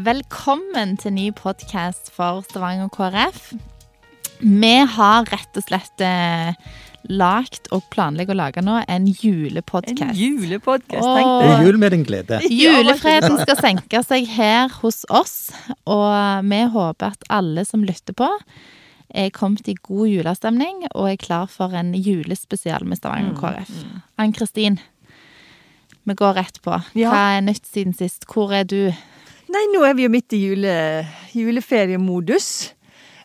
Velkommen til ny podkast for Stavanger KrF. Vi har rett og slett eh, lagt og planlegger å lage nå en En julepodkast. julepodkast, Åh. tenkte jeg. jul med din glede. Julefreden skal senke seg her hos oss, og vi håper at alle som lytter på, er kommet i god julestemning og er klar for en julespesial med Stavanger KrF. Ann-Kristin, vi går rett på. Hva er nytt siden sist? Hvor er du? Nei, nå er vi jo midt i jule, juleferiemodus.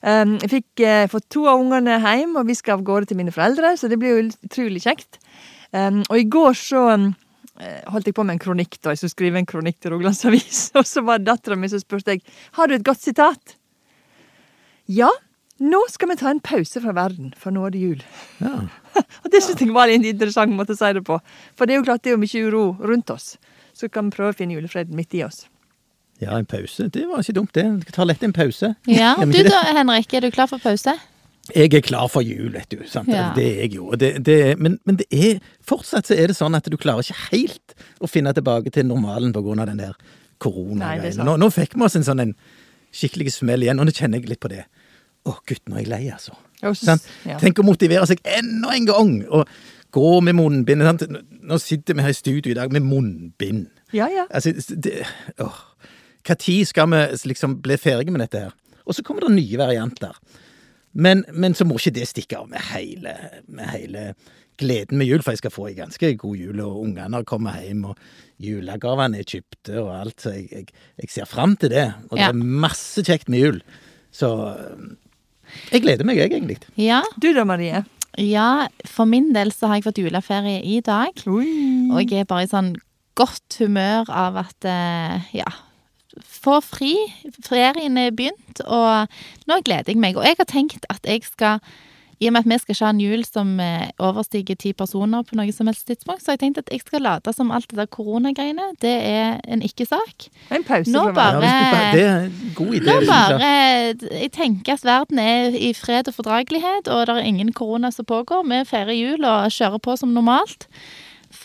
Um, jeg fikk eh, fått to av ungene hjem, og vi skal av gårde til mine foreldre, så det blir jo utrolig kjekt. Um, og i går så eh, holdt jeg på med en kronikk, da. Jeg skulle skrive en kronikk til Rogalands Avis. Og så var dattera mi som spurte jeg, har du et godt sitat. Ja, nå skal vi ta en pause fra verden, for nå er det jul. Ja. Og det synes jeg var en interessant måte å si det på. For det er jo klart det er jo mye uro rundt oss. Så kan vi prøve å finne julefreden midt i oss. Ja, en pause. Det var ikke dumt, det. Vi tar lett en pause. Ja, du da, Henrik, er du klar for pause? Jeg er klar for jul, vet du. Sant? Ja. Det er jeg jo. Det, det, men, men det er, fortsatt så er det sånn at du klarer ikke helt å finne tilbake til normalen på grunn av den der er koronagreien. Nå, nå fikk vi oss en sånn en skikkelig smell igjen, og nå kjenner jeg litt på det. Å, gutt, nå er jeg lei, altså. Og ja. Tenk å motivere seg enda en gang, og gå med munnbind. Sant? Nå sitter vi her i studio i dag med munnbind. Ja, ja. Altså, det, åh. Tid skal vi liksom bli ferdige med dette her? Og så kommer det nye varianter. Men, men så må ikke det stikke av med hele, med hele gleden med jul, for jeg skal få ei ganske god jul, og ungene har kommet hjem, og julegavene er kjøpte og alt, så jeg, jeg, jeg ser fram til det. Og det Ja. er masse kjekt med jul. Så jeg gleder meg, jeg, egentlig. Ja. Du da, Marie? ja, for min del så har jeg fått juleferie i dag. Ui. Og jeg er bare i sånn godt humør av at eh, ja, få fri. Ferien er begynt, og nå gleder jeg meg. Og jeg har tenkt at jeg skal i og med at vi skal ikke ha en jul som eh, overstiger ti personer på noe som helst tidspunkt, så har jeg tenkt at jeg skal late som alt det der koronagreiene, det er en ikke-sak. En pause Nå fra bare- Ja, det er en god idé. Nå bare Jeg tenker at verden er i fred og fordragelighet, og det er ingen korona som pågår. Vi feirer jul og kjører på som normalt.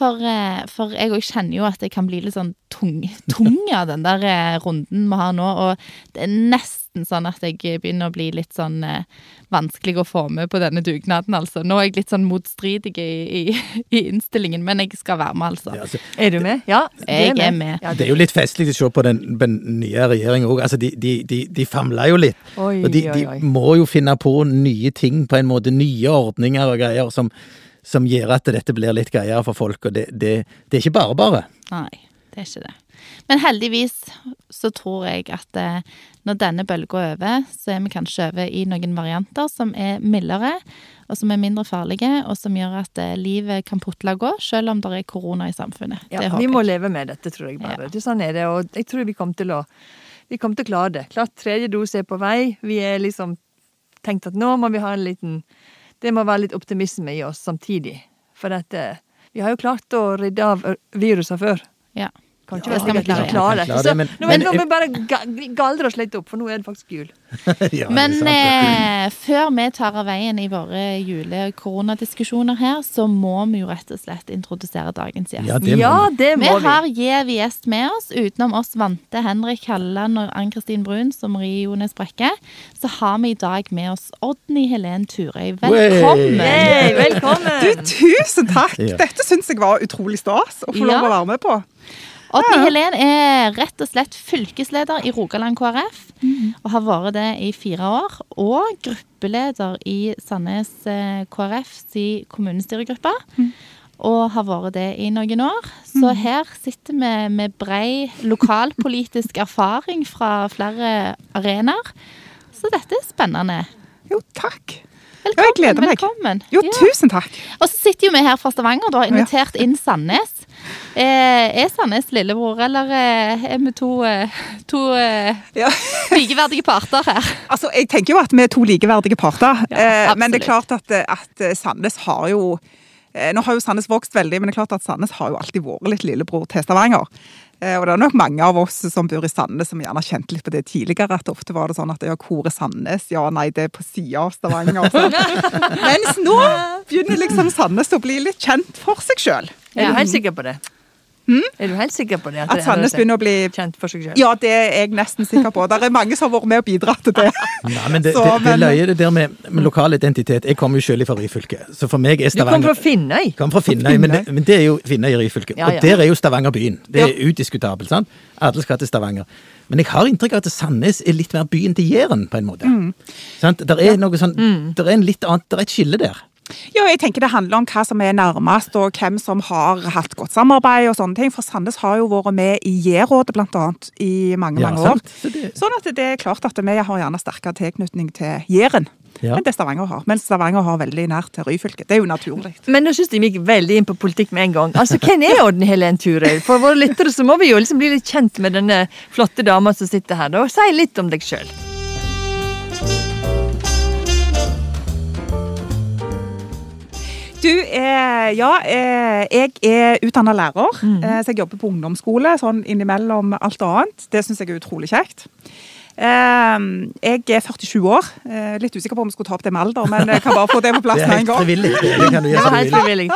For, eh, for jeg òg kjenner jo at jeg kan bli litt sånn tung, tung av den der eh, runden vi har nå. Og det er nesten sånn at jeg begynner å bli litt sånn eh, vanskelig å få med på denne dugnaden, altså. Nå er jeg litt sånn motstridig i, i, i innstillingen, men jeg skal være med, altså. Ja, altså, Er du med? Ja, Jeg er med. Ja, Det er jo litt festlig å se på den, den nye regjeringen òg. Altså, de, de, de, de famler jo litt. Oi, Og de, oi, de må jo finne på nye ting, på en måte. Nye ordninger og greier som, som gjør at dette blir litt greiere for folk. Og det, det, det er ikke bare bare. Nei, det er ikke det. Men heldigvis så tror jeg at eh, når denne bølga er over, så er vi kanskje over i noen varianter som er mildere, og som er mindre farlige, og som gjør at eh, livet kan putle og gå, selv om det er korona i samfunnet. Ja, det vi må leve med dette, tror jeg bare. Ja. Sånn er det, og jeg tror vi kommer til å vi kommer til å klare det. Klart tredje dose er på vei. Vi er liksom tenkt at nå må vi ha en liten Det må være litt optimisme i oss samtidig. For dette Vi har jo klart å rydde av ø, viruset før. Ja. Kan ikke Ja, være sikkert vi klare. kan klare det. Så men- nå, men- nå må vi bare galdre oss litt opp, for nå er det faktisk jul. ja, Men sant, eh, før vi tar av veien i våre jule-koronadiskusjoner her, så må vi jo rett og slett introdusere dagens gjest. ja, det må Ja, vi. det må vi. har gjev gjest med oss, utenom oss vante Henrik Halleland og Ann-Kristin Brun som Marie Jones Brekke. Så har vi i dag med oss Odny Helen Turøy. Velkommen! Hey, velkommen! Du, tusen takk! Ja. Dette syns jeg var utrolig stas å få Ja. lov å være med på. Odny Helen er rett og slett fylkesleder i Rogaland KrF, og har vært det i fire år. Og gruppeleder i Sandnes KrFs KrF Mm. kommunestyregruppe. Og har vært det i noen år. Så her sitter vi med brei lokalpolitisk erfaring fra flere arenaer. Så dette er spennende. Jo, takk. Velkommen. Ja, jeg gleder meg. Velkommen. Jo, Ja. tusen takk. Og så sitter jo vi her fra Stavanger. Du har invitert inn Sandnes. Eh, er Sandnes lillebror, eller eh, er vi to, eh, to eh, Ja. likeverdige parter her? Altså, jeg tenker jo at vi er to likeverdige parter. Eh, men det er klart at, at Sandnes har jo Nå har jo Sandnes vokst veldig, men det er klart at Sandnes har jo alltid vært litt lillebror til Stavanger. Eh, Og det er nok mange av oss som bor i Sandnes som gjerne har kjent litt på det tidligere. At ofte var det sånn at ja, hvor er Sandnes? Ja, nei, det er på sida av Stavanger. Mens nå begynner liksom Sandnes å bli litt kjent for seg sjøl. Er helt sikker på det? Er du helt sikker på det? At Sandnes begynner å bli kjent for seg selv? Ja, det er jeg nesten sikker på. Det er mange som har vært med og bidratt til det. Nei, men det, Så, det, det men- løye det der med, med lokal identitet. Jeg kommer jo selv fra Ryfylke, så for meg er Stavanger Du kom fra Finnøy. Kommer fra Finnøy, men, det- men det er jo Finnøy i Ryfylke. Ja, ja. Og der er jo Stavanger byen. Det er udiskutabelt. sant? Alle skal til Stavanger. Men jeg har inntrykk av at Sandnes er litt mer byen til Jæren, på en måte. Mm. Sant? Der er noe sånn, der er en litt annet, der er et skille der. Ja, jeg tenker Det handler om hva som er nærmest, og hvem som har hatt godt samarbeid. og sånne ting. For Sandnes har jo vært med i J-rådet blant annet i mange Ja, mange år. Så det- Sånn at det er klart at vi har gjerne sterkere tilknytning til Jæren Ja. enn det Stavanger har. Men Stavanger har veldig nært til Ryfylke. Det er jo naturlig. Men nå syns jeg vi gikk veldig inn på politikk med en gang. Altså, Hvem er Odden Helen Turøy? For våre lyttere så må vi jo liksom bli litt kjent med denne flotte dama som sitter her. da. Si litt om deg sjøl. Du, eh, ja, eh, jeg er utdanna lærer, eh, så jeg jobber på ungdomsskole sånn innimellom alt annet. Det syns jeg er utrolig kjekt. Eh, jeg er 47 år. Eh, litt usikker på om jeg skulle ta opp det med alder, men jeg kan bare få det på plass med en gang. Det er helt frivillig. Det kan du gjøre frivillig.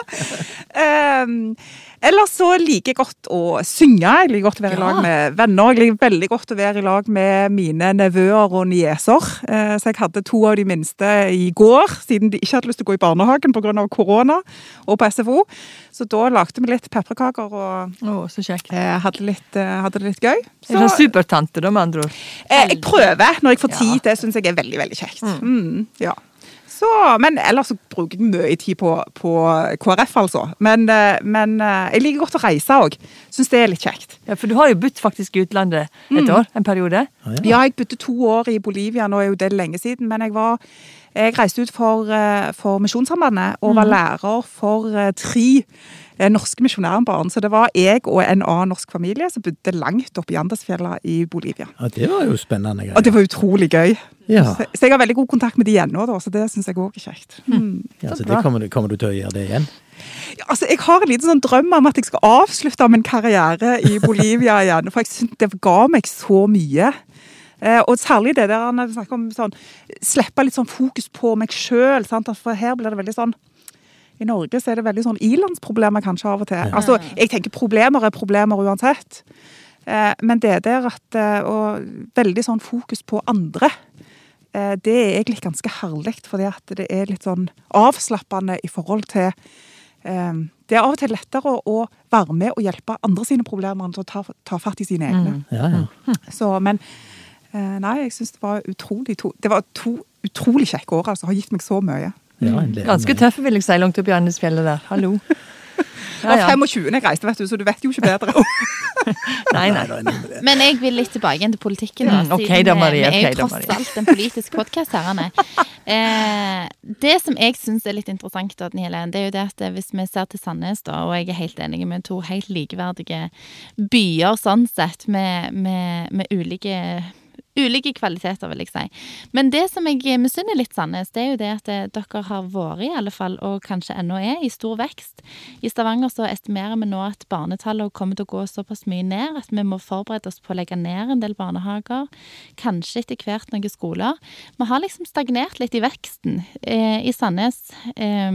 Ellers så liker jeg godt å synge. Jeg liker godt å være i lag med venner. Jeg liker veldig godt å være i lag med mine nevøer og nieser. Eh, så jeg hadde to av de minste i går, siden de ikke hadde lyst til å gå i barnehagen pga. korona og på SFO. Så da lagde vi litt pepperkaker og oh, så kjekt. eh, hadde, litt, eh, hadde det litt gøy. Sånn supertante, da, med andre ord. Jeg prøver når jeg får tid. Ja. Det syns jeg er veldig veldig kjekt. Mm, ja. Så, men ellers så bruker jeg mye tid på, på KrF, altså. Men, eh, men eh, jeg liker godt å reise òg. Syns det er litt kjekt. Ja, For du har jo bodd faktisk i utlandet et år, en periode. Ja, jeg bodde to år i Bolivia, nå er jo det lenge siden, men jeg var jeg reiste ut for, eh, for Misjonssambandet og var lærer for eh, tre eh, norske misjonærbarn. Så det var jeg og en annen norsk familie som bodde langt oppe i Andesfjella i Bolivia. Ja, det var jo spennende greier. Og det var utrolig gøy. Ja, Så, så jeg har veldig god kontakt med de ennå, da, så det syns jeg òg er kjekt. Mm. ja, så det kommer, du- kommer du til å gjøre det igjen? Ja, Altså, jeg har en liten sånn drøm om at jeg skal avslutte min karriere i Bolivia igjen. For jeg syns det ga meg så mye. Eh, og særlig det der når vi snakker om sånn, slippe litt sånn fokus på meg sjøl. For her blir det veldig sånn I Norge så er det veldig sånn ilandsproblemer kanskje av og til. Altså, jeg tenker problemer er problemer uansett. Eh, men det der at eh, Og veldig sånn fokus på andre. Eh, det er egentlig ganske herlig, fordi at det er litt sånn avslappende i forhold til eh, Det er av og til lettere å, være med og hjelpe andre sine problemer enn å ta, ta fatt i sine egne. Ja, ja. Så, men eh, nei, jeg syns det var utrolig to, Det var to utrolig kjekke år. altså. Har gitt meg så mye. ja Ganske tøffe, vil jeg si, langt opp i Andesfjellet der. Hallo. Det var 25 jeg reiste, vet du, så du vet jo ikke bedre. Nei, nei. Men jeg vil litt tilbake igjen til politikken. Da, siden okay, da, vi- Marie, Vi er jo tross alt en politisk podkast her. Eh, det som jeg syns er litt interessant, da, Helen, det er jo det at hvis vi ser til Sandnes, da, og jeg er helt enig med to helt likeverdige byer sånn sett, med, med, med ulike Ulike kvaliteter, vil jeg si. Men det som jeg misunner litt Sandnes, det er jo det at eh, dere har vært, i alle fall, og kanskje ennå er, i stor vekst. I Stavanger så estimerer vi nå at barnetallet kommer til å gå såpass mye ned at vi må forberede oss på å legge ned en del barnehager. Kanskje etter hvert noen skoler. Vi har liksom stagnert litt i veksten. Eh, I Sandnes eh,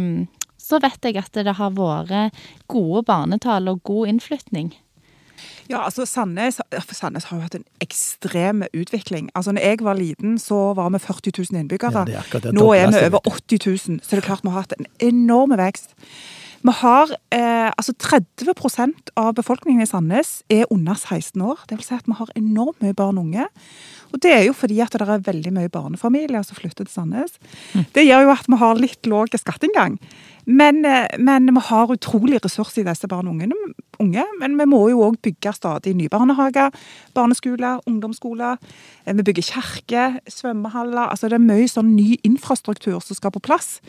så vet jeg at det har vært gode barnetall og god innflytning. Ja, altså Sandnes, Sandnes har jo hatt en ekstrem utvikling. Altså når jeg var liten, så var vi 40 000 innbyggere. Ja, er det. Nå er vi over 80 000, så det er klart vi har hatt en enorm vekst. Vi har eh, altså 30% av befolkningen i Sandnes er under 16 år. Det vil si at vi har enormt mye barn og unge. Og det er jo fordi at det er veldig mye barnefamilier som flytter til Sandnes. Det gjør jo at vi har litt lav skatteinngang. Men, eh, men vi har utrolig ressurs i disse barn og ungene, unge. Men vi må jo òg bygge stadig nye barnehager, barneskoler, ungdomsskoler. Eh, Vi bygger kirker, svømmehaller. Altså det er mye sånn ny infrastruktur som skal på plass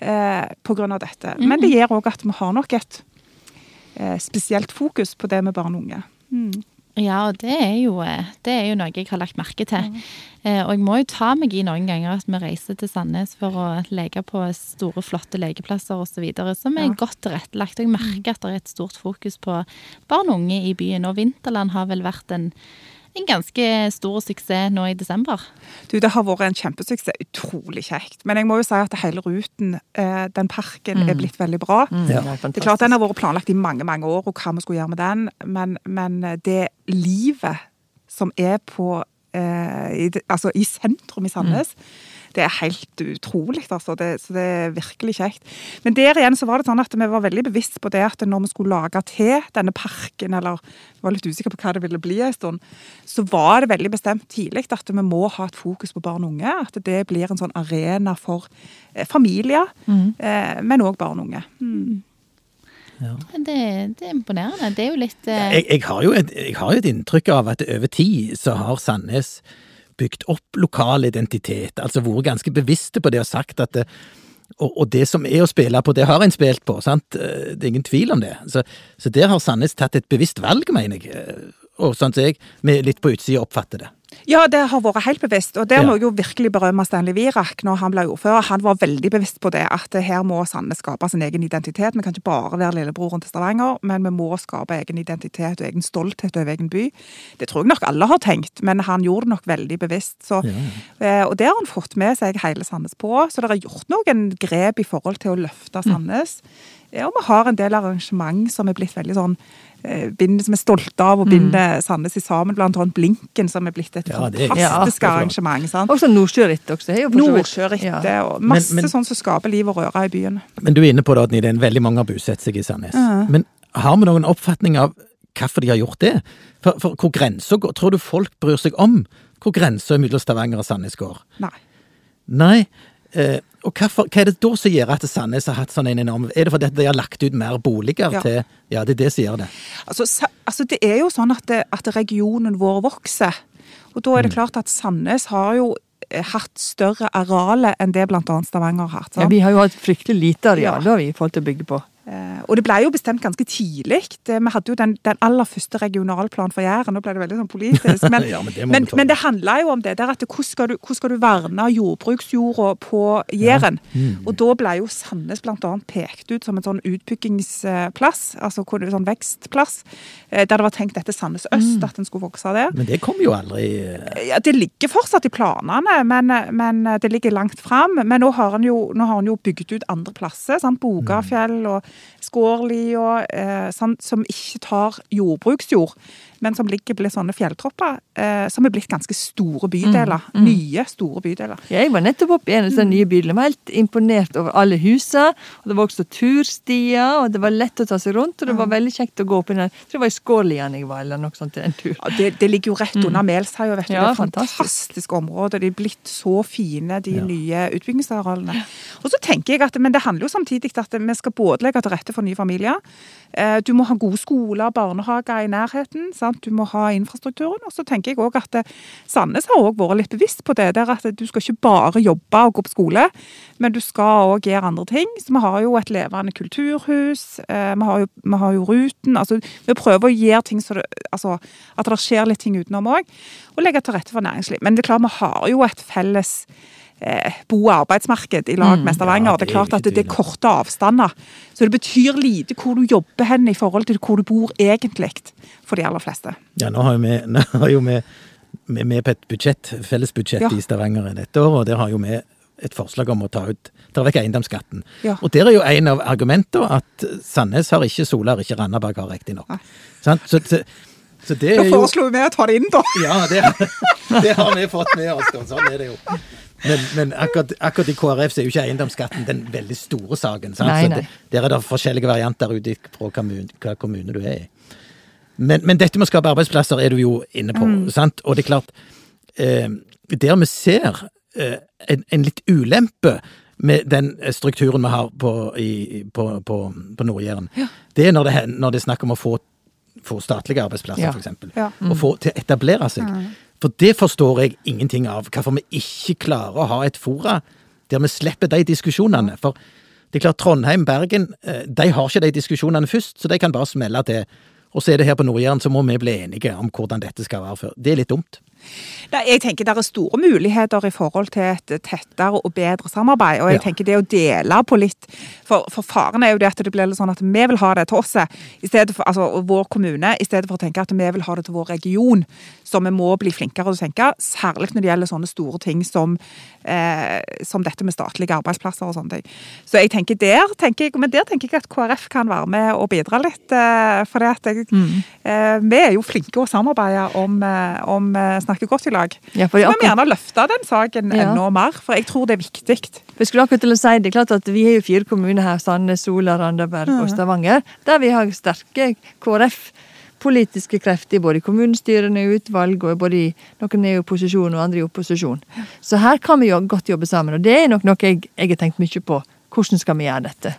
eh, pga. dette. Men det gjør òg at vi har nok et eh, spesielt fokus på det med barn og unge. Mm. Ja, og det er, jo, eh, det er jo noe jeg har lagt merke til. Eh, og jeg må jo ta meg i noen ganger at vi reiser til Sandnes for å leke på store, flotte lekeplasser osv. som er Ja. godt tilrettelagt. Og jeg merker at det er et stort fokus på barn og unge i byen. Og Vinterland har vel vært en, en ganske stor suksess nå i desember. Du, Det har vært en kjempesuksess. Utrolig kjekt. Men jeg må jo si at hele ruten, eh, den parken, er blitt veldig bra. Mm, Ja. det er Det er klart Den har vært planlagt i mange mange år, og hva vi skulle gjøre med den. Men, men det livet som er på eh, i, altså, i sentrum i Sandnes, det er helt utrolig. Altså. Det, så det er virkelig kjekt. Men der igjen så var det sånn at vi var veldig bevisst på det at når vi skulle lage til denne parken, eller vi var litt usikre på hva det ville bli en stund, så var det veldig bestemt tidlig at vi må ha et fokus på barn og unge. At det blir en sånn arena for eh, familier, eh, men òg barn og unge. Mm. Det, det er imponerende. Det er jo litt eh, Jeg, jeg, har jo et, jeg har jo et inntrykk av at over tid så har Sandnes bygd opp lokal identitet, altså vært ganske bevisste på det og sagt at det, og, og det som er å spille på, det har en spilt på, sant? Eh, Det er ingen tvil om det. Så, så der har Sandnes tatt et bevisst valg, mener jeg. Eh, Og sånn som jeg, med litt på utsida, oppfatter det. Ja, det har vært helt bevisst. Og der må jeg jo virkelig berømme Stanley Virak når han ble ordfører. Han var veldig bevisst på det, at her må Sandnes skape sin egen identitet. Vi kan ikke bare være lillebroren til Stavanger, men vi må skape egen identitet og egen stolthet over egen by. Det tror jeg nok alle har tenkt, men han gjorde det nok veldig bevisst. Så, ja. og det har han fått med seg hele Sandnes på. Så det er gjort noen grep i forhold til å løfte Sandnes. Ja, og vi har en del arrangement som er blitt veldig sånn eh, som er stolte av å binde Sandnes i sammen, blant annet Blinken, som er blitt et Ja, det er- fantastisk Ja. arrangement. sant? Også Nordsjørittet. også. Nordsjørittet Ja. og masse Men- men- sånn som skaper liv og røre i byen. Men du er inne på det, at det er veldig mange har bosatt seg i Sandnes. Men har vi noen oppfatning av hvorfor de har gjort det? For, for hvor grensa går? Tror du folk bryr seg om hvor grensa mellom Stavanger og Sandnes går? Nei. Nei. Eh, og hvorfor, hva er det da som gjør at Sandnes har hatt sånn en enorm Er det fordi de har lagt ut mer boliger Ja. til Ja, det er det som gjør det. Altså, sa- altså det er jo sånn at, det, at regionen vår vokser. Og da er det klart at Sandnes har jo eh, hatt større arealer enn det bl.a. Stavanger har hatt. Ja, vi har jo hatt fryktelig lite areal Ja. i forhold til å bygge på. Eh, Og det ble jo bestemt ganske tidlig. Vi hadde jo den, den aller første regionalplanen for Jæren. Nå ble det veldig sånn politisk. Men, Ja, men det men, men det handla jo om det der at hvordan skal du, hvordan skal du verne jordbruksjorda på Jæren? Mm. Og da ble jo Sandnes bl.a. pekt ut som en sånn utbyggingsplass, altså en sånn vekstplass, eh, der det var tenkt etter Sandnes øst, at en skulle vokse der. Men det kom jo aldri eh, Ja, Det ligger fortsatt i planene, men, men det ligger langt fram. Men nå har han jo, jo bygd ut andre plasser. Sant? Bogafjell og Skårlia, eh, som ikke tar jordbruksjord, men som ligger på litt sånne fjelltropper, eh, som er blitt ganske store bydeler. Nye, store bydeler. Jeg var nettopp oppe i en av disse nye bydene. Jeg var helt imponert over alle husene. Og det var også turstier, og det var lett å ta seg rundt. Og det var veldig kjekt å gå opp i den. Jeg tror det var i Skålian jeg var, eller noe sånt, en tur. Ja, det, det ligger jo rett under Melshaia, vet du. Ja, det er et fantastisk. fantastisk område. De er blitt så fine, de Ja. nye utbyggingsarealene. Og så tenker jeg at, Men det handler jo samtidig at vi skal både legge til rette for nye familier. Eh, Du må ha gode skoler, barnehager i nærheten. sant? Du må ha infrastrukturen. Og så tenker jeg også at eh, Sandnes har også vært litt bevisst på det. der at Du skal ikke bare jobbe og gå på skole, men du skal òg gjøre andre ting. Så vi har jo et levende kulturhus. eh, Vi har jo, vi har jo Ruten. altså Vi prøver å gjøre ting så det, altså, at det skjer litt ting utenom òg. Og legge til rette for næringsliv. Men det er klart vi har jo et felles bo- og arbeidsmarked i lag med Stavanger. Ja, det det er klart at det, det er korte avstander. Så det betyr lite hvor du jobber hen i forhold til hvor du bor egentlig, for de aller fleste. Ja, nå har jo vi, nå har jo vi, vi med på et budsjett, fellesbudsjett Ja. i Stavanger dette året, og der har jo vi et forslag om å ta ut ta vekk eiendomsskatten. Ja. Og der er jo en av argumentene at Sandnes har ikke, Sola har ikke, Randaberg har riktignok. Sant? Så, så, så det Da er jo foreslo vi å ta det inn, da. Ja, det, det har vi fått med oss. Sånn er det jo. Men, men akkurat, akkurat i KrF så er jo ikke eiendomsskatten den veldig store saken. Sant? Nei, Så nei. det, der er det forskjellige varianter ut fra hva kommune du er i. Men, men dette med å skape arbeidsplasser er du jo inne på, sant? Og det er klart, eh, der vi ser eh, en, en litt ulempe med den strukturen vi har på, i, på, på, på Nord-Jæren, det er når det, når det er snakk om å få, få statlige arbeidsplasser, Ja. for eksempel. Mm. Og få til å etablere seg. For det forstår jeg ingenting av, hvorfor vi ikke klarer å ha et fora der vi slipper de diskusjonene. For det er klart, Trondheim, Bergen, eh, de har ikke de diskusjonene først, så de kan bare smelle til. Og så er det her på Nord-Jæren, så må vi bli enige om hvordan dette skal være før. Det er litt dumt. Nei, jeg tenker Det er store muligheter i forhold til et tettere og bedre samarbeid. og jeg Ja. tenker Det å dele på litt For, for faren er jo det at det blir litt sånn at vi vil ha det til oss, i stedet for, altså vår kommune, i stedet for å tenke at vi vil ha det til vår region. Så vi må bli flinkere til å tenke, særlig når det gjelder sånne store ting som, eh, som dette med statlige arbeidsplasser og sånne ting. Så jeg tenker der tenker jeg, Men der tenker jeg at KrF kan være med og bidra litt. Eh, for det at jeg, eh, vi er jo flinke å samarbeide om, eh, om eh, snakke godt i lag. Ja, Så vi må gjerne løfte den saken Ja. enda mer, for jeg tror det er viktig. Jeg skulle akkurat til å si det. er klart at Vi har jo fire kommuner her, Sandnes, Sola, Randaberg og Stavanger, der vi har sterke KrF-politiske krefter i både kommunestyrene, utvalg, og både i, noen er i opposisjon og andre i opposisjon. Så her kan vi jo godt jobbe sammen, og det er nok noe jeg, jeg har tenkt mye på. Hvordan skal vi gjøre dette?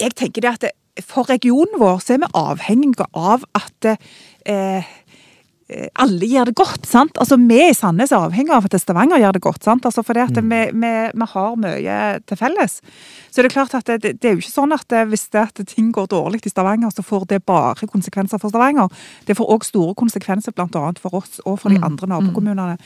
Jeg tenker det at For regionen vår så er vi avhengige av at eh, alle gjør det godt. sant? Altså Vi i Sandnes er avhengig av at Stavanger gjør det godt. sant? Altså fordi at vi, vi, vi har mye til felles. Så det er klart at det, det, er jo ikke sånn at det, hvis det at ting går dårlig i Stavanger, så får det bare konsekvenser for Stavanger. Det får òg store konsekvenser bl.a. for oss og for de andre nabokommunene.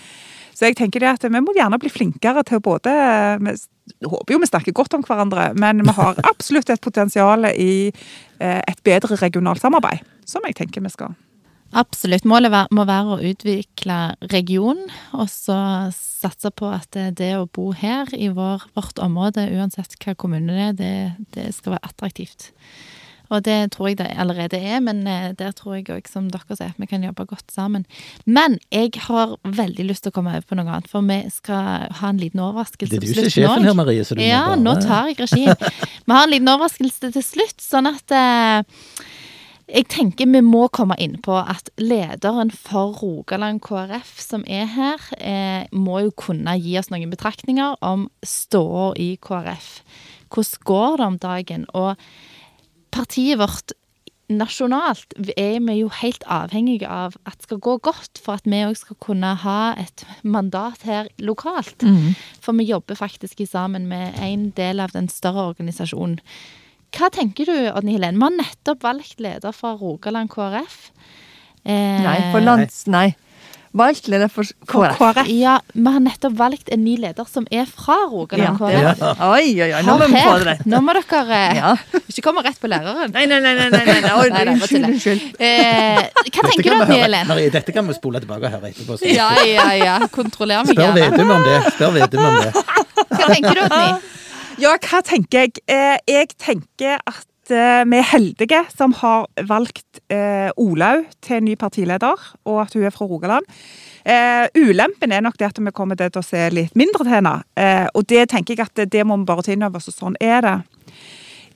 Så jeg tenker det at vi må gjerne bli flinkere til både Vi håper jo vi snakker godt om hverandre, men vi har absolutt et potensial i eh, et bedre regionalt samarbeid, som jeg tenker vi skal. Absolutt. Målet må være å utvikle regionen, og så satse på at det, det å bo her i vår, vårt område, uansett hva kommune det er, det, det skal være attraktivt. Og det tror jeg det allerede er, men eh, der tror jeg òg, som dere sier, at vi kan jobbe godt sammen. Men jeg har veldig lyst til å komme over på noe annet, for vi skal ha en liten overraskelse til slutt. Det er du som er sjefen her, Marie. Så du Ja, må nå tar jeg regien. Vi har en liten overraskelse til slutt, sånn at eh, jeg tenker vi må komme inn på at lederen for Rogaland KrF som er her, eh, må jo kunne gi oss noen betraktninger om ståa i KrF. Hvordan går det om dagen? Og partiet vårt nasjonalt er vi jo helt avhengige av at det skal gå godt for at vi òg skal kunne ha et mandat her lokalt. For vi jobber faktisk sammen med en del av den større organisasjonen. Hva tenker du, Odny Helene? Vi har nettopp valgt leder fra Rogaland KrF. Eh, Nei, for lands... Nei. Valgt leder for KrF. KrF. Ja, vi har nettopp valgt en ny leder som er fra Rogaland ja, KrF. Ja. Oi, oi, oi, nå må vi få det rett. Nå må dere eh, Ja. ikke komme rett på læreren. Nei, nei, nei, nei, nei, nei, nei. Oi, Nei, nei, unnskyld, unnskyld. Eh, hva Dette tenker du, Helene? Dette kan vi spole tilbake og høre etterpå. Ja, ja, ja. Kontroller meg Spør gjerne. Vedum om det. Spør Vedum om det. Hva tenker du, Odny? Ja, hva tenker jeg? Eh, jeg tenker at eh, vi er heldige som har valgt eh, Olaug til ny partileder, og at hun er fra Rogaland. Eh, ulempen er nok det at vi kommer til å se litt mindre til henne. Og det tenker jeg at det, må vi bare ta inn over oss, sånn er det.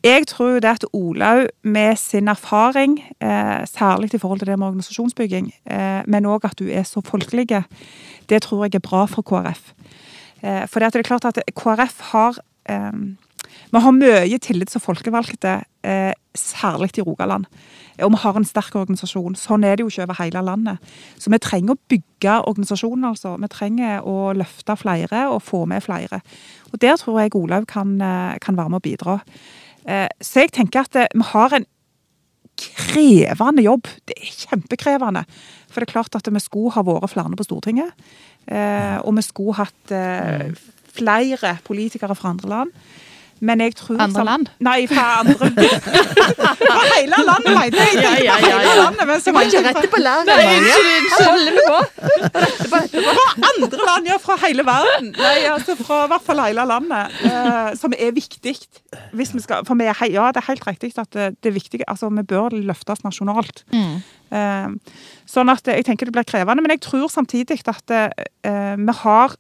Jeg tror det at Olaug med sin erfaring, særlig i forhold til det med organisasjonsbygging, men òg at hun er så folkelig, det tror jeg er bra for KrF. For det, er klart at KrF har Vi har mye tillit som folkevalgte, eh, særlig i Rogaland. Og vi har en sterk organisasjon. Sånn er det jo ikke over hele landet. Så vi trenger å bygge organisasjonen, altså. Vi trenger å løfte flere og få med flere. Og der tror jeg Olaug kan, eh, kan være med å bidra. Eh, Så jeg tenker at vi har en krevende jobb. Det er kjempekrevende. For det er klart at vi skulle ha vært flere på Stortinget. Og vi skulle hatt eh, flere politikere fra andre land. Men jeg tror Andre som, land? Nei, fra andre Fra hele landet, mener jeg! Ja, ja, ja, ja. landet, men så må ikke rette på læreren, Nei, unnskyld. Her holder vi på. fra andre land, ja. Fra hele verden. Nei, altså fra i hvert fall hele landet. eh, som er viktig. Hvis vi skal, for vi er, ja, det er helt riktig at det, det er viktig. Altså, vi bør løftes nasjonalt. Mm. Eh, sånn at jeg tenker det blir krevende. Men jeg tror samtidig at eh, vi har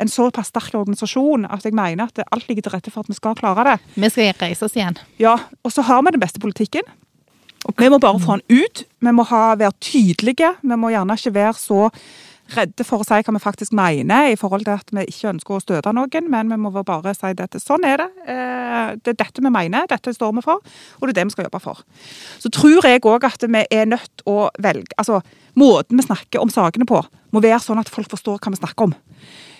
en såpass sterk organisasjon at jeg mener at alt ligger til rette for at vi skal klare det. Vi skal reise oss igjen. Ja, Og så har vi den beste politikken. Vi må bare få den ut. Vi må ha, være tydelige. Vi må gjerne ikke være så redde for å si hva vi faktisk mener, i forhold til at vi ikke ønsker å støte noen, men vi må bare si dette. Sånn er det. Eh, Det er dette vi mener, dette står vi for, og det er det vi skal jobbe for. Så tror jeg òg at vi er nødt å velge Altså, måten vi snakker om sakene på, må være sånn at folk forstår hva vi snakker om.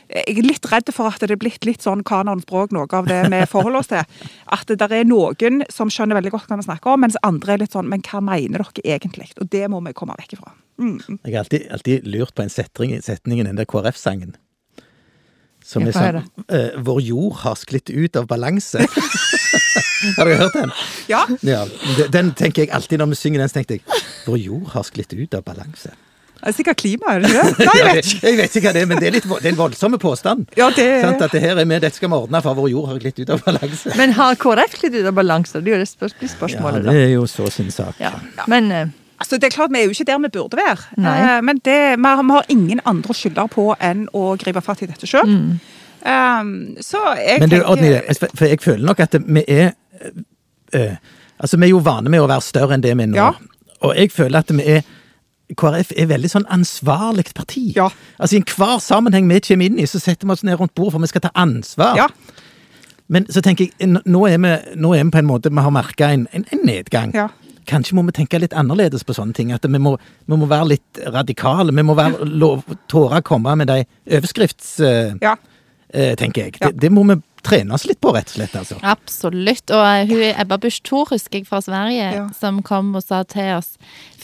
Jeg er litt redd for at det er blitt litt sånn kanonspråk, noe av det vi forholder oss til. At det er noen som skjønner veldig godt hva vi snakker om, mens andre er litt sånn Men hva mener dere egentlig? Og det må vi komme vekk ifra. Jeg har alltid, alltid lurt på en setning, setning i den der KrF-sangen. Som er sånn uh, Vår jord har sklitt ut av balanse. har dere hørt den? Ja. Ja, den- Den tenker jeg alltid når vi synger den, så tenkte jeg Vår jord har sklitt ut av balanse. Det er sikkert klima, er det ikke det? Nei, jeg vet ikke. Jeg vet ikke hva det er, men det er, litt, det er en voldsom påstand. Ja, det Sant? At det her er med, dette skal vi ordne, for vår jord har glitt ut av balanse. Men har KrF litt ut av balanse? Det er jo det spørsmålet, da. Ja, det er jo så sin sak. Ja. Men eh, Altså, det er klart, Vi er jo ikke der vi burde være. Nei. Eh, men det, vi, har, vi har ingen andre å skylde på enn å gripe fatt i dette sjøl. så jeg Men du, tenker for for jeg føler nok at vi er eh, Altså, vi er jo vane med å være større enn det vi er nå. Ja. Og jeg føler at vi er KrF er veldig sånn ansvarlig parti. Ja. Altså I enhver sammenheng vi kommer inn i, så setter vi oss ned rundt bordet for vi skal ta ansvar. Ja. Men så tenker jeg, nå er vi, nå er vi på en måte Vi har merka en, en, en nedgang. Ja. Kanskje må vi tenke litt annerledes på sånne ting. At vi må, vi må være litt radikale. Vi må være, lov, tåre å komme med de overskrifts... Uh, ja. uh, tenker jeg. Ja. Det, det må vi trene oss litt på, rett og slett. altså. Absolutt. Og eh, hun Ebba Busch Thor, husker jeg fra Sverige, Ja. som kom og sa til oss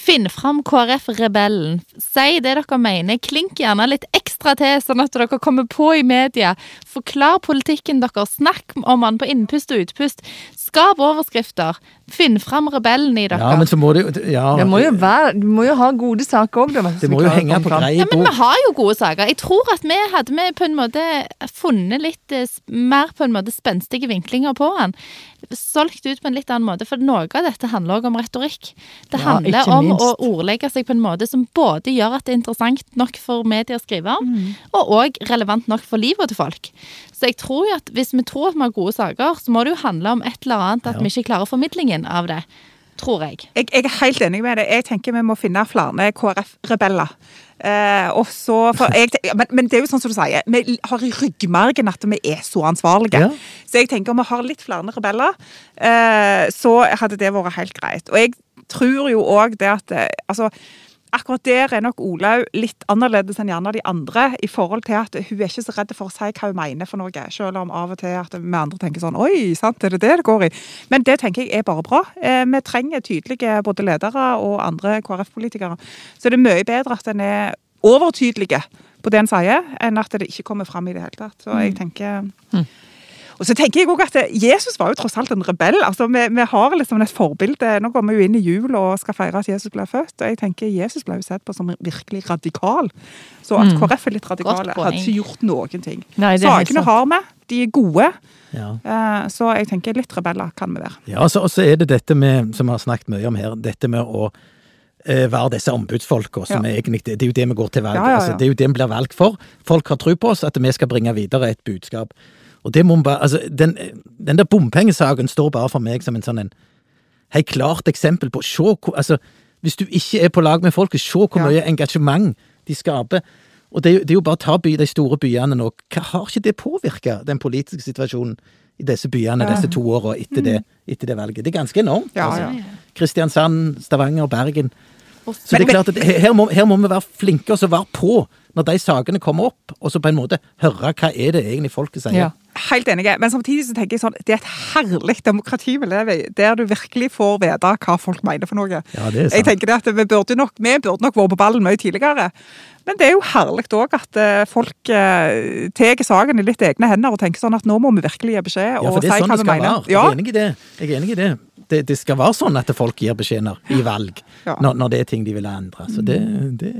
Finn fram KrF-rebellen. Si det dere mener. Klink gjerne litt ekstra til, sånn at dere kommer på i media. Forklar politikken deres. Snakk om den på innpust og utpust. Skap overskrifter. Finn fram rebellen i dere. Ja, men så må det ja, det må jo være Du må jo ha gode saker òg, da. det må jo henge på greie bok. Ja, men vi har jo gode saker. Jeg tror at vi hadde vi på en måte funnet litt eh, mer på en måte spenstige vinklinger på han. Solgt ut på en litt annen måte. For noe av dette handler også om retorikk. Det Ja, handler om å ordlegge seg på en måte som både gjør at det er interessant nok for media å skrive om, og òg relevant nok for livet til folk. Så jeg tror jo at hvis vi tror at vi har gode saker, så må det jo handle om et eller annet at Ja. vi ikke klarer formidlingen av det. Tror jeg. Jeg, jeg er helt enig med deg. Jeg tenker vi må finne flere KrF-rebeller. Eh, og så, jeg, men, men det er jo sånn som du sier, vi har i ryggmargen at vi er så ansvarlige. Ja. Så jeg tenker om vi har litt flere rebeller, eh, så hadde det vært helt greit. Og jeg tror jo òg det at eh, altså, Akkurat der er nok Olaug litt annerledes enn gjerne de andre, i forhold til at hun er ikke så redd for å si hva hun mener for noe, selv om av og til at vi andre tenker sånn Oi, sant, er det det det går i? Men det tenker jeg er bare bra. Eh, vi trenger tydelige både ledere og andre KrF-politikere. Så det er mye bedre at en er overtydelige på det en sier, enn at det ikke kommer fram i det hele tatt. Så jeg tenker... Og så tenker jeg også at Jesus var jo tross alt en rebell. altså Vi, vi har liksom et forbilde. Nå går vi jo inn i jul og skal feire at Jesus ble født. og jeg tenker Jesus ble jo sett på som virkelig radikal. Så at KrF er litt radikale, hadde ikke gjort noen ting. Nei, er Sakene har vi, de er gode. Ja. eh, Så jeg tenker litt rebeller kan vi være. Ja, og så er det dette med, som vi har snakket mye om her, dette med å eh, være disse ombudsfolka som Ja. egentlig Det er jo det vi går til valg Ja, ja, ja. Altså, Det er jo det vi blir valgt for. Folk har tro på oss, at vi skal bringe videre et budskap. Og det må bare Altså, den, den der bompengesaken står bare for meg som en sånn en helt klart eksempel på Se hvor Altså, hvis du ikke er på lag med folket, se hvor Ja. mye engasjement de skaper. Og det det er jo bare å ta by, de store byene nå. Hva har ikke det påvirka den politiske situasjonen i disse byene disse to åra etter, det- etter det valget? Det er ganske enormt. Ja, altså. ja. Kristiansand, Stavanger, Bergen. Så Men- det er klart at her, må, her må vi være flinke og være på når de sakene kommer opp, og så på en måte høre hva er det egentlig folket sier. Ja. Helt enig. Men samtidig så tenker jeg sånn, det er et herlig demokrati vi lever i, der du virkelig får vite hva folk mener for noe. Ja, det er sant. Jeg tenker det at Vi burde nok, vi burde nok vært på ballen mye tidligere. Men det er jo herlig òg at eh, folk uh, tar saken i litt egne hender og tenker sånn at nå må vi virkelig gi beskjed Ja, og for det si sånn hva det vi skal mener. være. Jeg Ja, er enig i det. Jeg er enig i det. Det, det skal være sånn at folk gir beskjeder i valg Ja. når, når det er ting de vil endre. Så det, det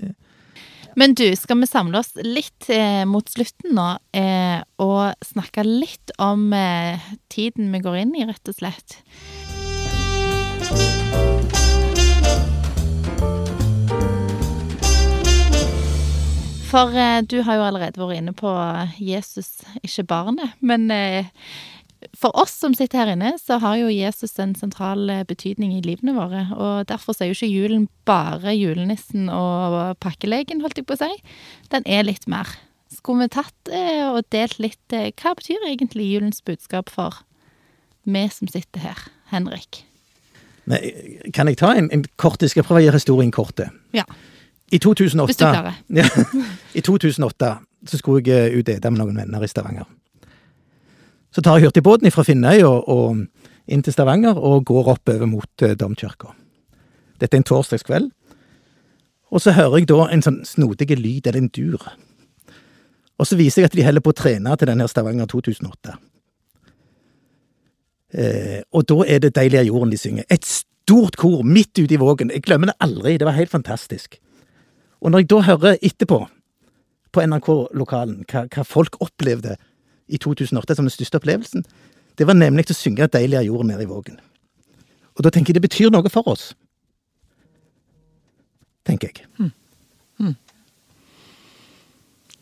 Men du, skal vi samle oss litt eh, mot slutten nå, eh, og snakke litt om eh, tiden vi går inn i, rett og slett? For eh, du har jo allerede vært inne på Jesus, ikke barnet. Men eh, for oss som sitter her inne, så har jo Jesus en sentral eh, betydning i livene våre. Og derfor er jo ikke julen bare julenissen og pakkelegen, holdt jeg på å si. Den er litt mer. Skulle vi tatt eh, og delt litt eh, Hva betyr egentlig julens budskap for vi som sitter her? Henrik. Nei, kan jeg ta en, en kort Jeg skal prøve å gjøre historien kort. Ja. I 2008 Hvis du klarer. Ja, I 2008 så skulle jeg ut ete med noen venner i Stavanger. Så tar jeg hurtigbåten fra Finnøy og, og inn til Stavanger og går oppover mot eh, domkirka. Dette er en torsdagskveld. Og så hører jeg da en sånn snodig lyd, eller en dur. Og så viser jeg at de holder på å trene til denne Stavanger 2008. Eh, og da er det Deilig er jorden de synger. Et stort kor midt ute i vågen. Jeg glemmer det aldri, det var helt fantastisk. Og når jeg da hører etterpå, på NRK-lokalen, hva, hva folk opplevde i 2008 som den største opplevelsen, det var nemlig å synge Deilig er jorden nede i vågen. Og da tenker jeg det betyr noe for oss. Tenker jeg.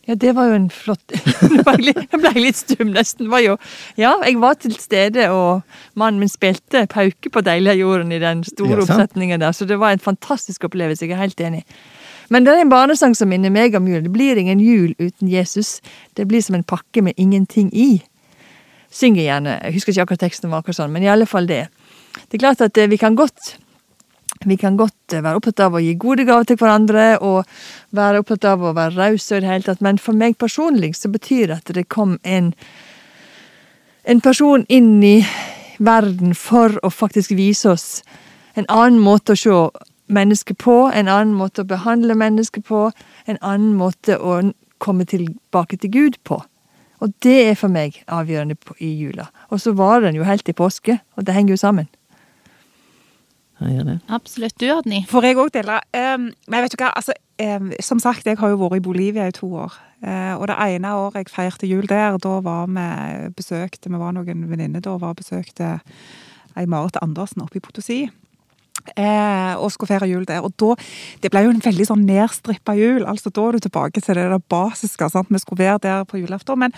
Ja, det var jo en flott Nå ble jeg litt- ble litt stum, nesten. Var jo, ja, jeg var til stede, og mannen min spilte pauke på Deilig er jorden i den store Ja, oppsetningen der, så det var en fantastisk opplevelse. Jeg er helt enig. Men det er en barnesang som minner meg om jul. Det blir ingen jul uten Jesus. Det blir som en pakke med ingenting i. Synger gjerne. Jeg husker ikke akkurat teksten, var akkurat sånn, men i alle fall det. Det er klart at eh, vi kan godt vi kan godt eh, være opptatt av å gi gode gaver til hverandre og være opptatt av å være rause i men for meg personlig så betyr det at det kom en en person inn i verden for å faktisk vise oss en annen måte å se mennesket på, en annen måte å behandle mennesket på, en annen måte å komme tilbake til Gud på. Og det er for meg avgjørende i jula. Og så varer den jo helt til påske, og det henger jo sammen. Absolutt. Du, Odny. Får jeg òg dele? Um, men vet du hva, altså, um, som sagt, jeg har jo vært i Bolivia i to år. Uh, og det ene året jeg feirte jul der, da var vi besøkte Vi var noen venninner da og var besøkte ei Marit Andersen oppe i Potosi. Eh, og skulle feire jul der. Og da, det ble jo en veldig sånn nedstrippa jul. altså Da er du tilbake til det der basiske. sant? Vi skulle være der på julaften. Men,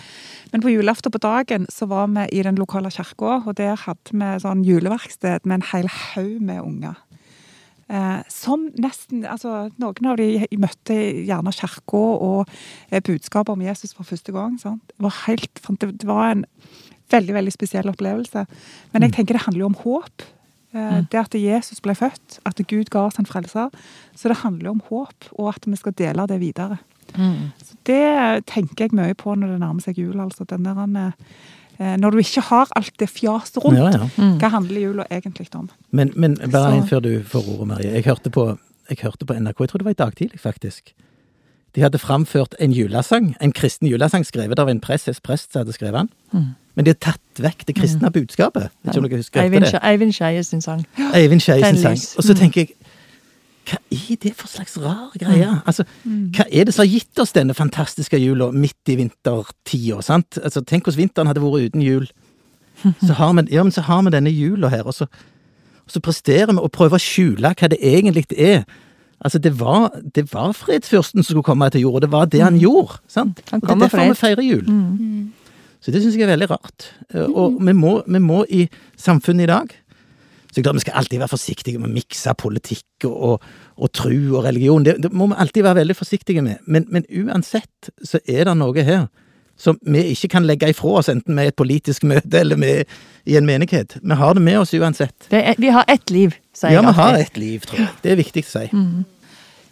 men på julaften på dagen så var vi i den lokale kirka, og der hadde vi sånn juleverksted med en hel haug med unger. Eh, som nesten altså Noen av de møtte gjerne kirka og eh, budskapet om Jesus for første gang. Sant? Det, var helt, det det var en veldig veldig spesiell opplevelse. Men jeg tenker det handler jo om håp. Eh, Det at Jesus ble født, at Gud ga oss en frelser. Så det handler jo om håp, og at vi skal dele det videre. Så Det tenker jeg mye på når det nærmer seg jul. altså den der, eh, Når du ikke har alt det fjaset rundt, Ja, ja. hva handler jula egentlig om? Men, men bare inn før du får ordet, Marie. Jeg hørte, på, jeg hørte på NRK, jeg tror det var i dag tidlig, faktisk. De hadde framført en julesang, en kristen julesang skrevet av en prest, prest som hadde skrevet den. Men de hadde tatt vekk det kristne budskapet. Vet ikke om dere husker Eivind, det? Eivind Skeie sin sang. Eivind Skeie sin sang. Og så tenker jeg, hva er det for slags rar greie? Altså, hva er det som har gitt oss denne fantastiske jula midt i vintertida, sant? Altså, tenk hvordan vinteren hadde vært uten jul. Så har vi, ja, men så har vi denne jula her, og så, og så presterer vi å prøve å skjule hva det egentlig er. Altså, det var, det var fredsfyrsten som skulle komme til jorda, det var det han gjorde, sant? Og det er derfor vi feirer jul. Så det syns jeg er veldig rart. Eh, Og vi må, vi må i samfunnet i dag så jeg tror klart Vi skal alltid være forsiktige med å mikse politikk og, og, og tru og religion. Det, det må vi alltid være veldig forsiktige med. Men, men uansett så er det noe her som vi ikke kan legge ifra oss, enten med et politisk møte eller med, i en menighet. Vi har det med oss uansett. Er, vi har ett liv, sier jeg. Ja, vi har ett liv, tror jeg. Det er viktig å si.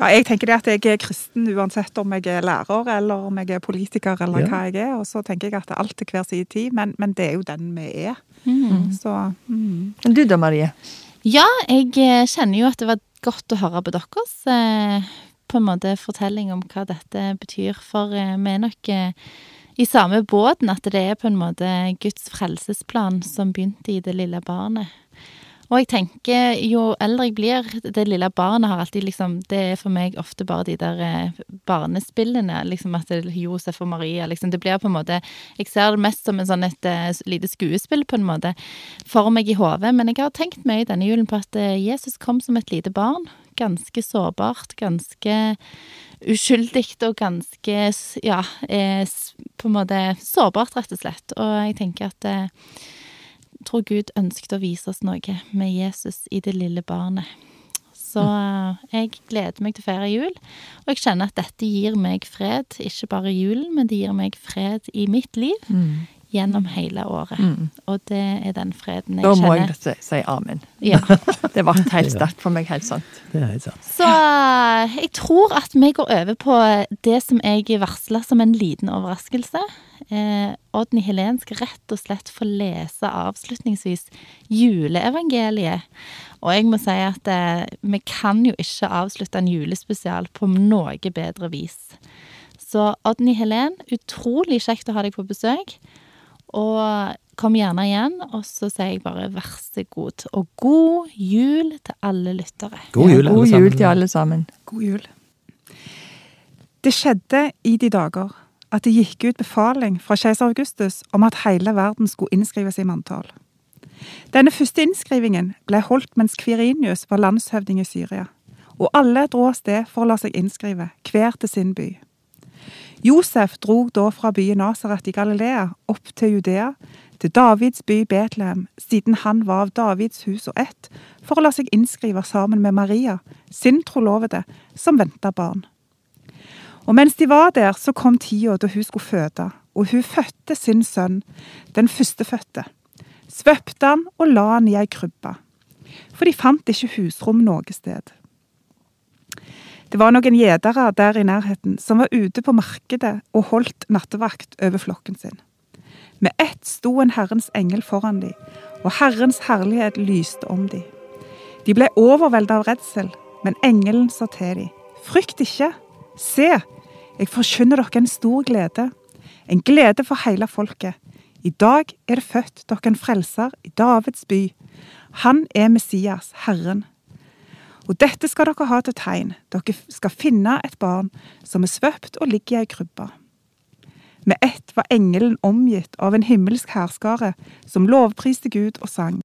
Ja, jeg tenker det at jeg er kristen uansett om jeg er lærer eller om jeg er politiker eller Ja. hva jeg er. Og så tenker jeg at det er alt til hver sin tid, men, men det er jo den vi er. Så mm. Men du da, Marie? Ja, jeg eh, kjenner jo at det var godt å høre på deres eh, på en måte fortelling om hva dette betyr. For eh, vi er nok eh, i samme båten at det er på en måte Guds frelsesplan som begynte i det lille barnet. Og jeg tenker, jo eldre jeg blir, det lille barnet har alltid liksom Det er for meg ofte bare de der eh, barnespillene. Liksom at det er Josef og Maria, liksom. Det blir på en måte Jeg ser det mest som en sånn et eh, lite skuespill, på en måte, for meg i hodet. Men jeg har tenkt mye denne julen på at eh, Jesus kom som et lite barn. Ganske sårbart, ganske uskyldig og ganske ja, på en måte sårbart, rett og slett. Og jeg tenker at tror Gud ønsket å vise oss noe med Jesus i det lille barnet. Så eh, jeg gleder meg til å feire jul, og jeg kjenner at dette gir meg fred. Ikke bare julen, men det gir meg fred i mitt liv gjennom hele året. Og det er den freden jeg Da må kjenner. jeg si, si amen. Ja. Det ble helt sterkt for meg, helt sant. Det er helt sant. Så eh, jeg tror at vi går over på det som jeg varsla som en liten overraskelse. Eh, Odny Helen skal rett og slett få lese avslutningsvis juleevangeliet. Og jeg må si at eh, vi kan jo ikke avslutte en julespesial på noe bedre vis. Så Odny Helen, utrolig kjekt å ha deg på besøk. Og kom gjerne igjen, og så sier jeg bare vær så god. Og god jul til alle lyttere. God jul, alle God jul til alle sammen. God jul. Det skjedde i de dager at det gikk ut befaling fra keiser Augustus om at hele verden skulle innskrives i manntall. Denne første innskrivingen ble holdt mens Kvirinius var landshøvding i Syria, og alle dro av sted for å la seg innskrive, hver til sin by. Josef dro da fra byen Nasaret i Galilea opp til Judea, til Davids by Betlehem, siden han var av Davids hus og ett, for å la seg innskrive sammen med Maria, sin trolovede, som venta barn. Og mens de var der, så kom tida da hun skulle føde, og hun fødte sin sønn, den førstefødte. Svøpte han og la han i ei krybbe, for de fant ikke husrom noe sted. Det var noen gjedere der i nærheten som var ute på markedet og holdt nattevakt over flokken sin. Med ett sto en Herrens engel foran dem, og Herrens herlighet lyste om dem. De ble overveldet av redsel, men engelen sa til dem, frykt ikke, se, jeg forkynner dere en stor glede, en glede for hele folket. I dag er det født dere en frelser i Davids by. Han er Messias, Herren. Og dette skal dere ha til tegn. Dere skal finne et barn som er svøpt og ligger i ei krybbe. Med ett var engelen omgitt av en himmelsk hærskare som lovpriste Gud og sang.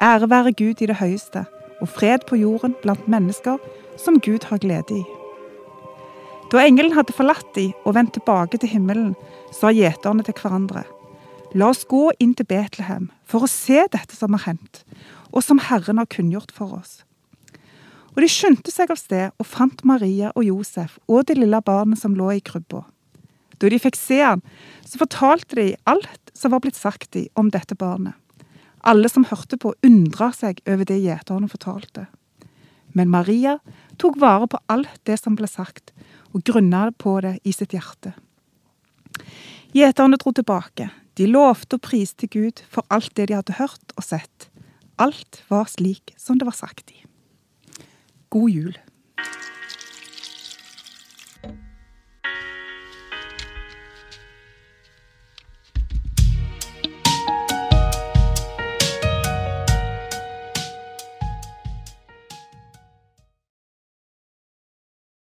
Ære være Gud i det høyeste, og fred på jorden blant mennesker som Gud har glede i. Da engelen hadde forlatt de og vendt tilbake til himmelen, sa gjeterne til hverandre. La oss gå inn til Betlehem for å se dette som har hendt, og som Herren har kunngjort for oss. Og de skyndte seg av sted og fant Maria og Josef og det lille barnet som lå i krybba. Da de fikk se han, så fortalte de alt som var blitt sagt de om dette barnet. Alle som hørte på, undra seg over det gjeterne fortalte. Men Maria tok vare på alt det som ble sagt, og grunna på det i sitt hjerte. Gjeterne dro tilbake. De lovte og priste Gud for alt det de hadde hørt og sett. Alt var slik som det var sagt i. God jul.